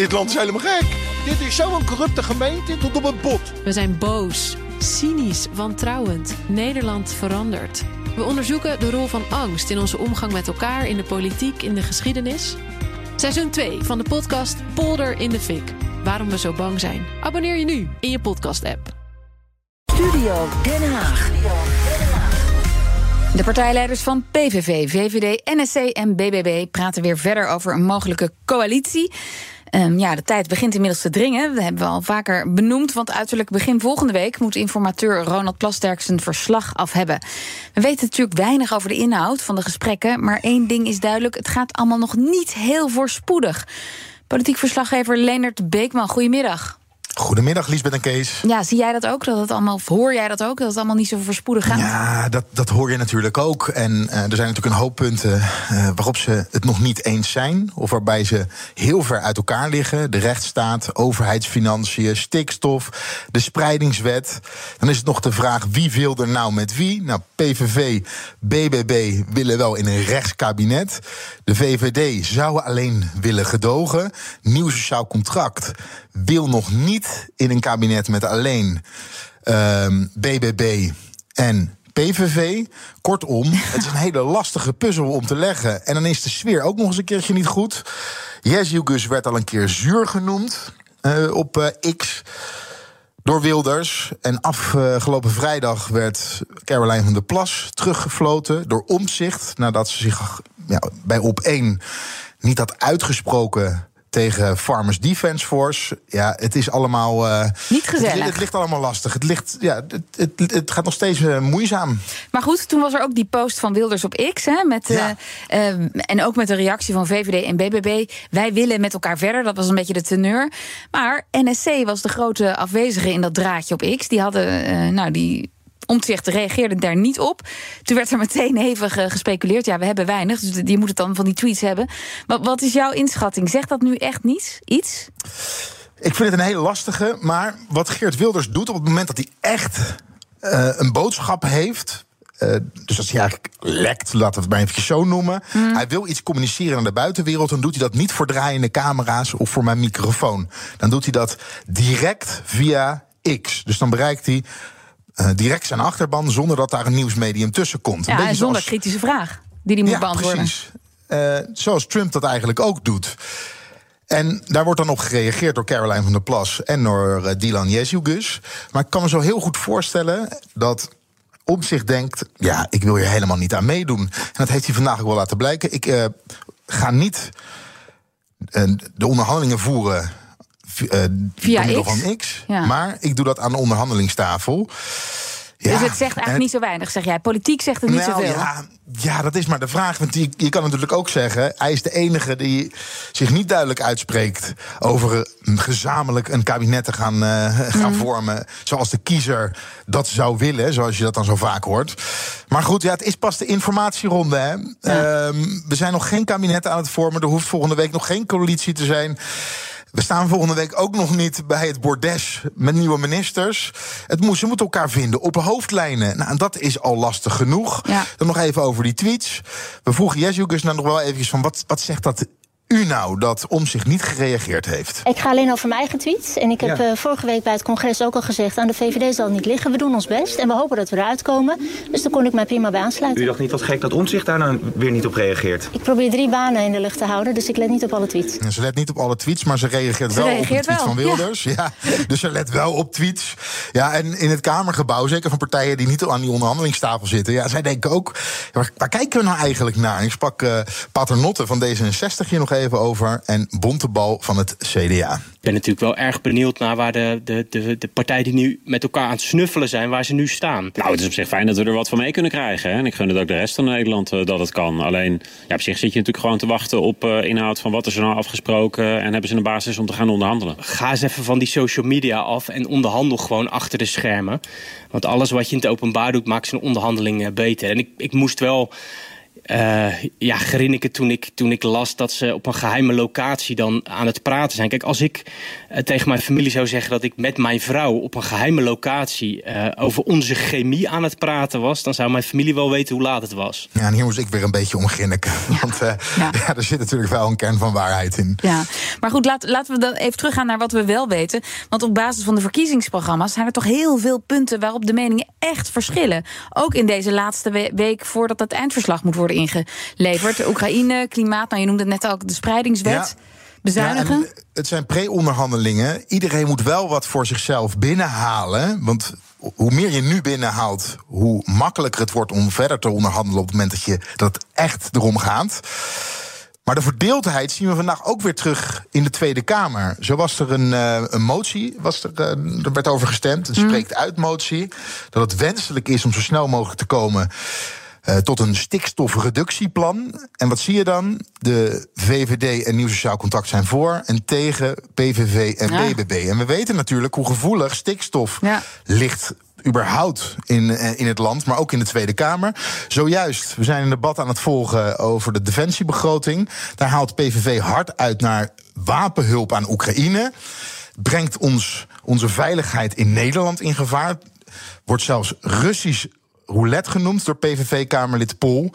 Dit land is helemaal gek. Dit is zo'n corrupte gemeente tot op het bot. We zijn boos, cynisch, wantrouwend. Nederland verandert. We onderzoeken de rol van angst in onze omgang met elkaar, in de politiek, in de geschiedenis. Seizoen 2 van de podcast Polder in de Fik. Waarom we zo bang zijn. Abonneer je nu in je podcast-app. Studio Den Haag. De partijleiders van PVV, VVD, NSC en BBB praten weer verder over een mogelijke coalitie. Um, ja, de tijd begint inmiddels te dringen. Dat hebben we al vaker benoemd. Want uiterlijk begin volgende week moet informateur Ronald Plasterk zijn verslag af hebben. We weten natuurlijk weinig over de inhoud van de gesprekken. Maar één ding is duidelijk: het gaat allemaal nog niet heel voorspoedig. Politiek verslaggever Leonard Beekman, goedemiddag. Goedemiddag, Liesbeth en Kees. Ja, zie jij dat ook? Dat het allemaal, of hoor jij dat ook? Dat het allemaal niet zo voorspoedig gaat? Ja, dat, dat hoor je natuurlijk ook. En uh, er zijn natuurlijk een hoop punten uh, waarop ze het nog niet eens zijn. Of waarbij ze heel ver uit elkaar liggen. De rechtsstaat, overheidsfinanciën, stikstof, de spreidingswet. Dan is het nog de vraag wie wil er nou met wie? Nou, PVV, BBB willen wel in een rechtskabinet. De VVD zou alleen willen gedogen. Nieuw sociaal contract wil nog niet in een kabinet met alleen BBB en PVV. Kortom, het is een hele lastige puzzel om te leggen. En dan is de sfeer ook nog eens een keertje niet goed. Gus werd al een keer zuur genoemd uh, op uh, X door Wilders. En afgelopen vrijdag werd Caroline van der Plas teruggefloten door Omzicht. Nadat ze zich ja, bij op 1 niet had uitgesproken tegen Farmers Defence Force. Ja, het is allemaal. Uh, Niet gezellig. Het, het, ligt allemaal lastig. Het, ligt, ja, het, het, het gaat nog steeds uh, moeizaam. Maar goed, toen was er ook die post van Wilders op X. Hè, met, ja. uh, en ook met de reactie van VVD en BBB. Wij willen met elkaar verder. Dat was een beetje de teneur. Maar NSC was de grote afwezige in dat draadje op X. Die hadden. nou, die Omtzigt reageerde daar niet op. Toen werd er meteen hevig gespeculeerd. Ja, we hebben weinig, dus die moet het dan van die tweets hebben. Maar wat is jouw inschatting? Zegt dat nu echt niets? Iets? Ik vind het een hele lastige. Maar wat Geert Wilders doet op het moment dat hij echt uh, een boodschap heeft. Uh, dus als hij eigenlijk lekt, laten we het maar even zo noemen. Mm. Hij wil iets communiceren aan de buitenwereld. Dan doet hij dat niet voor draaiende camera's of voor mijn microfoon. Dan doet hij dat direct via X. Dus dan bereikt hij direct zijn achterban zonder dat daar een nieuwsmedium tussen komt. Ja, en zonder kritische vraag die hij moet ja, beantwoorden. Precies. Uh, zoals Trump dat eigenlijk ook doet. En daar wordt dan op gereageerd door Caroline van der Plas en door uh, Dylan Jezugus. Maar ik kan me zo heel goed voorstellen dat op zich denkt: ja, ik wil hier helemaal niet aan meedoen. En dat heeft hij vandaag ook wel laten blijken. Ik uh, ga niet de onderhandelingen voeren uh, via X. van X. Ja. Maar ik doe dat aan de onderhandelingstafel. Ja, dus het zegt eigenlijk en, niet zo weinig, zeg jij. Politiek zegt het niet nou, zoveel. Ja, ja, dat is maar de vraag. Want je, je kan natuurlijk ook zeggen... hij is de enige die zich niet duidelijk uitspreekt... over gezamenlijk een kabinet te gaan, uh, gaan mm. vormen... zoals de kiezer dat zou willen, zoals je dat dan zo vaak hoort. Maar goed, ja, het is pas de informatieronde. Hè? Ja. Um, we zijn nog geen kabinet aan het vormen. Er hoeft volgende week nog geen coalitie te zijn... We staan volgende week ook nog niet bij het bordes met nieuwe ministers. Het moet, ze moeten elkaar vinden op hoofdlijnen. Nou, en dat is al lastig genoeg. Ja. Dan nog even over die tweets. We vroegen Jesjukes nou nog wel even van wat, wat zegt dat u nou dat om zich niet gereageerd heeft? Ik ga alleen over mijn eigen tweets. En ik heb ja. uh, vorige week bij het congres ook al gezegd... aan de VVD zal het niet liggen. We doen ons best en we hopen dat we eruit komen. Dus daar kon ik mij prima bij aansluiten. U dacht niet wat gek dat Omtzigt daar nou weer niet op reageert? Ik probeer drie banen in de lucht te houden, dus ik let niet op alle tweets. Ja, ze let niet op alle tweets, maar ze reageert ze wel reageert op de tweet wel. van Wilders. Ja. ja. Dus ze let wel op tweets. Ja, en in het Kamergebouw, zeker van partijen die niet aan die onderhandelingstafel zitten... ja, zij denken ook, waar, waar kijken we nou eigenlijk naar? Ik sprak uh, Paternotte van D66 hier nog even over... En Bontebal van het CDA. Ik ben natuurlijk wel erg benieuwd naar waar de, de, de, de partijen die nu met elkaar aan het snuffelen zijn, waar ze nu staan. Nou, het is op zich fijn dat we er wat van mee kunnen krijgen. Hè? En ik gun het ook de rest van Nederland uh, dat het kan. Alleen, ja, op zich zit je natuurlijk gewoon te wachten op uh, inhoud van wat is er nou afgesproken en hebben ze een basis om te gaan onderhandelen. Ga eens even van die social media af en onderhandel gewoon achter de schermen. Want alles wat je in het openbaar doet, maakt zo'n onderhandeling beter. En ik, ik moest wel uh, ja, grinniken toen ik, toen ik las dat ze op een geheime locatie dan aan het praten zijn. Kijk, als ik uh, tegen mijn familie zou zeggen dat ik met mijn vrouw op een geheime locatie uh, over onze chemie aan het praten was, dan zou mijn familie wel weten hoe laat het was. Ja, en hier moest ik weer een beetje om grinniken. Ja. Want ja. ja. er zit natuurlijk wel een kern van waarheid in. Ja, maar goed, laat, laten we dan even teruggaan naar wat we wel weten. Want op basis van de verkiezingsprogramma's zijn er toch heel veel punten waarop de meningen echt verschillen. Ook in deze laatste week voordat het eindverslag moet worden ingeleverd. Oekraïne, klimaat, nou je noemde het net ook de spreidingswet. Ja. Bezuinigen? Ja, het zijn pre-onderhandelingen. Iedereen moet wel wat voor zichzelf binnenhalen. Want hoe meer je nu binnenhaalt, hoe makkelijker het wordt om verder te onderhandelen op het moment dat, je, dat echt erom gaat. Maar de verdeeldheid zien we vandaag ook weer terug in de Tweede Kamer. Zo was er een, uh, een motie, was er, uh, er werd over gestemd, een spreekt uit motie, dat het wenselijk is om zo snel mogelijk te komen uh, tot een stikstofreductieplan. En wat zie je dan? De VVD en Nieuw Sociaal Contact zijn voor en tegen PVV en ja. BBB. En we weten natuurlijk hoe gevoelig stikstof ja. ligt überhaupt in, in het land, maar ook in de Tweede Kamer. Zojuist, we zijn een debat aan het volgen over de defensiebegroting. Daar haalt PVV hard uit naar wapenhulp aan Oekraïne. Brengt ons onze veiligheid in Nederland in gevaar. Wordt zelfs Russisch roulette genoemd door PVV-Kamerlid Pol.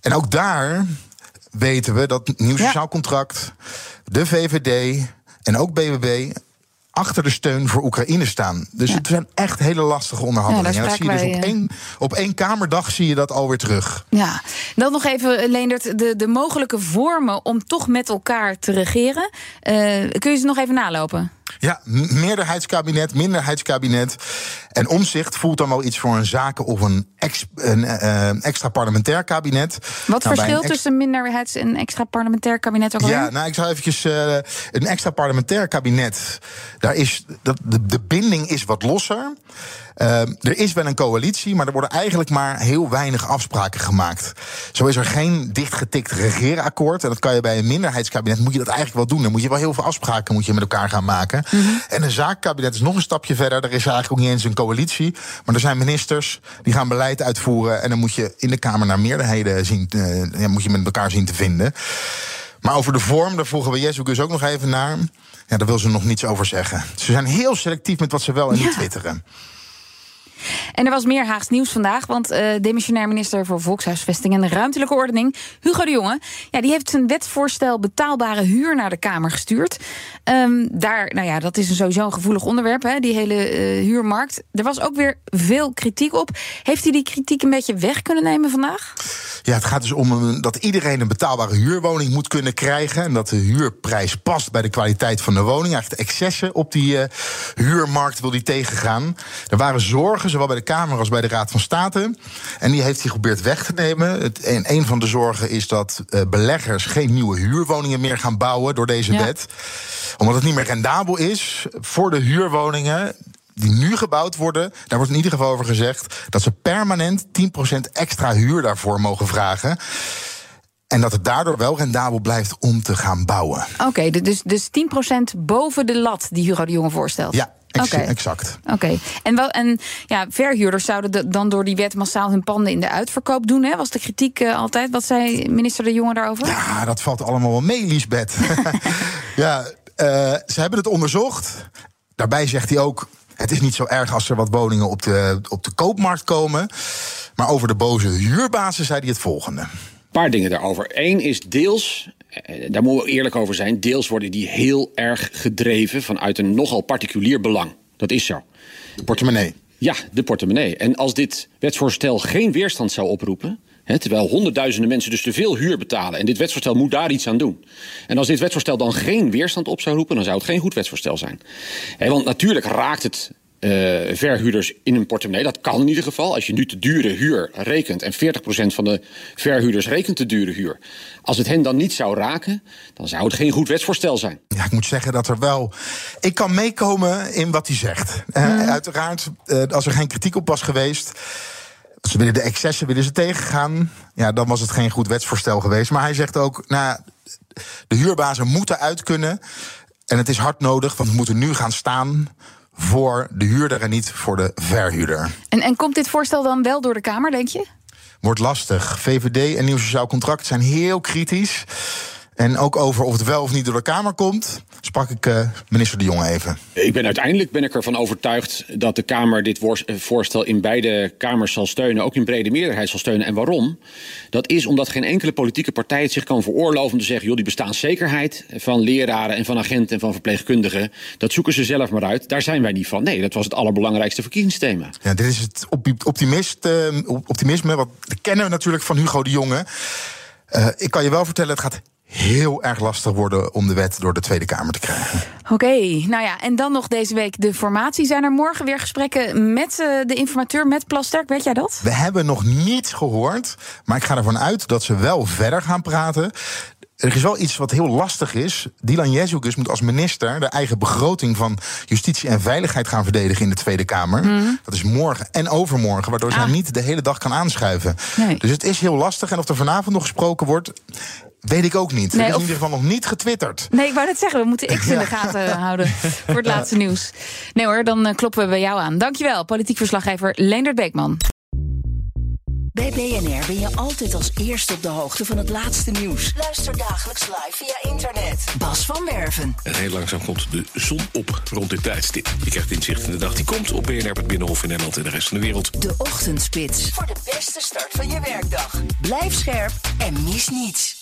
En ook daar weten we dat nieuw sociaal contract, de VVD en ook BBB achter de steun voor Oekraïne staan. Dus ja. het zijn echt hele lastige onderhandelingen. Ja, dat zie je dus op één, op één kamerdag zie je dat alweer terug. Ja, dan nog even, Leendert, de, de mogelijke vormen om toch met elkaar te regeren. Uh, kun je ze nog even nalopen? Ja, meerderheidskabinet, minderheidskabinet. En omzicht voelt dan wel iets voor een zaken of een, ex, een uh, extra parlementair kabinet. Wat nou, verschilt tussen minderheids- en extra parlementair kabinet ook Ja, nou, ik zou eventjes uh, een extra parlementair kabinet. Daar is, dat, de, de binding is wat losser. Uh, er is wel een coalitie, maar er worden eigenlijk maar heel weinig afspraken gemaakt. Zo is er geen dichtgetikt regeerakkoord. En dat kan je bij een minderheidskabinet, moet je dat eigenlijk wel doen. Dan moet je wel heel veel afspraken moet je met elkaar gaan maken. Mm -hmm. En een zaakkabinet is nog een stapje verder. Er is eigenlijk ook niet eens een coalitie. Maar er zijn ministers die gaan beleid uitvoeren. En dan moet je in de Kamer naar meerderheden zien, uh, ja, moet je met elkaar zien te vinden. Maar over de vorm, daar vroegen we Jezus ook nog even naar. Ja, daar wil ze nog niets over zeggen. Ze zijn heel selectief met wat ze wel en niet ja. twitteren. En er was meer Haags nieuws vandaag, want uh, demissionair minister voor Volkshuisvesting en Ruimtelijke Ordening, Hugo de Jonge, ja, die heeft zijn wetsvoorstel betaalbare huur naar de Kamer gestuurd. Um, daar, nou ja, dat is sowieso een gevoelig onderwerp, hè, die hele uh, huurmarkt. Er was ook weer veel kritiek op. Heeft hij die kritiek een beetje weg kunnen nemen vandaag? Ja, het gaat dus om dat iedereen een betaalbare huurwoning moet kunnen krijgen. En dat de huurprijs past bij de kwaliteit van de woning. Eigenlijk de excessen op die uh, huurmarkt wil die tegengaan. Er waren zorgen, zowel bij de Kamer als bij de Raad van State. En die heeft hij geprobeerd weg te nemen. Het, en een van de zorgen is dat uh, beleggers geen nieuwe huurwoningen meer gaan bouwen door deze ja. wet. Omdat het niet meer rendabel is voor de huurwoningen die nu gebouwd worden, daar wordt in ieder geval over gezegd dat ze permanent 10% extra huur daarvoor mogen vragen. En dat het daardoor wel rendabel blijft om te gaan bouwen. Oké, okay, dus, dus 10% boven de lat die Hugo de Jonge voorstelt. Ja, Ex okay. Exact. Oké. Okay. En, wel, en ja, verhuurders zouden de, dan door die wet massaal hun panden in de uitverkoop doen. Hè? Was de kritiek uh, altijd? Wat zei minister De Jonge daarover? Ja, dat valt allemaal wel mee, Liesbeth. ja, uh, ze hebben het onderzocht. Daarbij zegt hij ook. Het is niet zo erg als er wat woningen op de, op de koopmarkt komen. Maar over de boze huurbasis zei hij het volgende. Een paar dingen daarover. Eén is deels, daar moeten we eerlijk over zijn, deels worden die heel erg gedreven vanuit een nogal particulier belang. Dat is zo. De portemonnee. Ja, de portemonnee. En als dit wetsvoorstel geen weerstand zou oproepen. Terwijl honderdduizenden mensen dus te veel huur betalen. En dit wetsvoorstel moet daar iets aan doen. En als dit wetsvoorstel dan geen weerstand op zou roepen, dan zou het geen goed wetsvoorstel zijn. Want natuurlijk raakt het uh, verhuurders in hun portemonnee. Dat kan in ieder geval. Als je nu te dure huur rekent en 40% van de verhuurders rekent te dure huur. Als het hen dan niet zou raken, dan zou het geen goed wetsvoorstel zijn. Ja, ik moet zeggen dat er wel. Ik kan meekomen in wat hij zegt. Mm. Uh, uiteraard, uh, als er geen kritiek op was geweest. Ze willen de excessen willen ze tegengaan. Ja, dan was het geen goed wetsvoorstel geweest. Maar hij zegt ook, nou, de huurbazen moeten uit kunnen. En het is hard nodig, want we moeten nu gaan staan voor de huurder en niet voor de verhuurder. En, en komt dit voorstel dan wel door de Kamer, denk je? wordt lastig. VVD en Nieuw Sociaal Contract zijn heel kritisch. En ook over of het wel of niet door de Kamer komt, sprak ik uh, minister De Jonge even. Ik ben uiteindelijk ben ik ervan overtuigd dat de Kamer dit eh, voorstel in beide kamers zal steunen, ook in brede meerderheid zal steunen. En waarom? Dat is omdat geen enkele politieke partij het zich kan veroorloven om te zeggen: joh, die bestaanszekerheid van leraren en van agenten en van verpleegkundigen, dat zoeken ze zelf maar uit. Daar zijn wij niet van. Nee, dat was het allerbelangrijkste verkiezingsthema. Ja, dit is het optimist, uh, optimisme. Wat kennen we natuurlijk van Hugo de Jonge. Uh, ik kan je wel vertellen, het gaat heel erg lastig worden om de wet door de Tweede Kamer te krijgen. Oké, nou ja, en dan nog deze week de formatie. Zijn er morgen weer gesprekken met uh, de informateur, met Plasterk? Weet jij dat? We hebben nog niets gehoord, maar ik ga ervan uit dat ze wel verder gaan praten. Er is wel iets wat heel lastig is. Dylan Jezus moet als minister de eigen begroting van justitie en veiligheid gaan verdedigen in de Tweede Kamer. Mm. Dat is morgen en overmorgen, waardoor ah. zij niet de hele dag kan aanschuiven. Nee. Dus het is heel lastig. En of er vanavond nog gesproken wordt, Weet ik ook niet. Nee, is in ieder geval nog niet getwitterd. Nee, ik wou net zeggen, we moeten X in de gaten houden voor het laatste nieuws. Nee hoor, dan eh, kloppen we bij jou aan. Dankjewel, politiek verslaggever Leendert Beekman. Bij BNR ben je altijd als eerste op de hoogte van het laatste nieuws. Luister dagelijks live via internet. Bas van Werven. En heel langzaam komt de zon op rond dit tijdstip. Je krijgt inzicht in de dag die komt op BNR, het Binnenhof in Nederland en de rest van de wereld. De Ochtendspits. Voor de beste start van je werkdag. Blijf scherp en mis niets.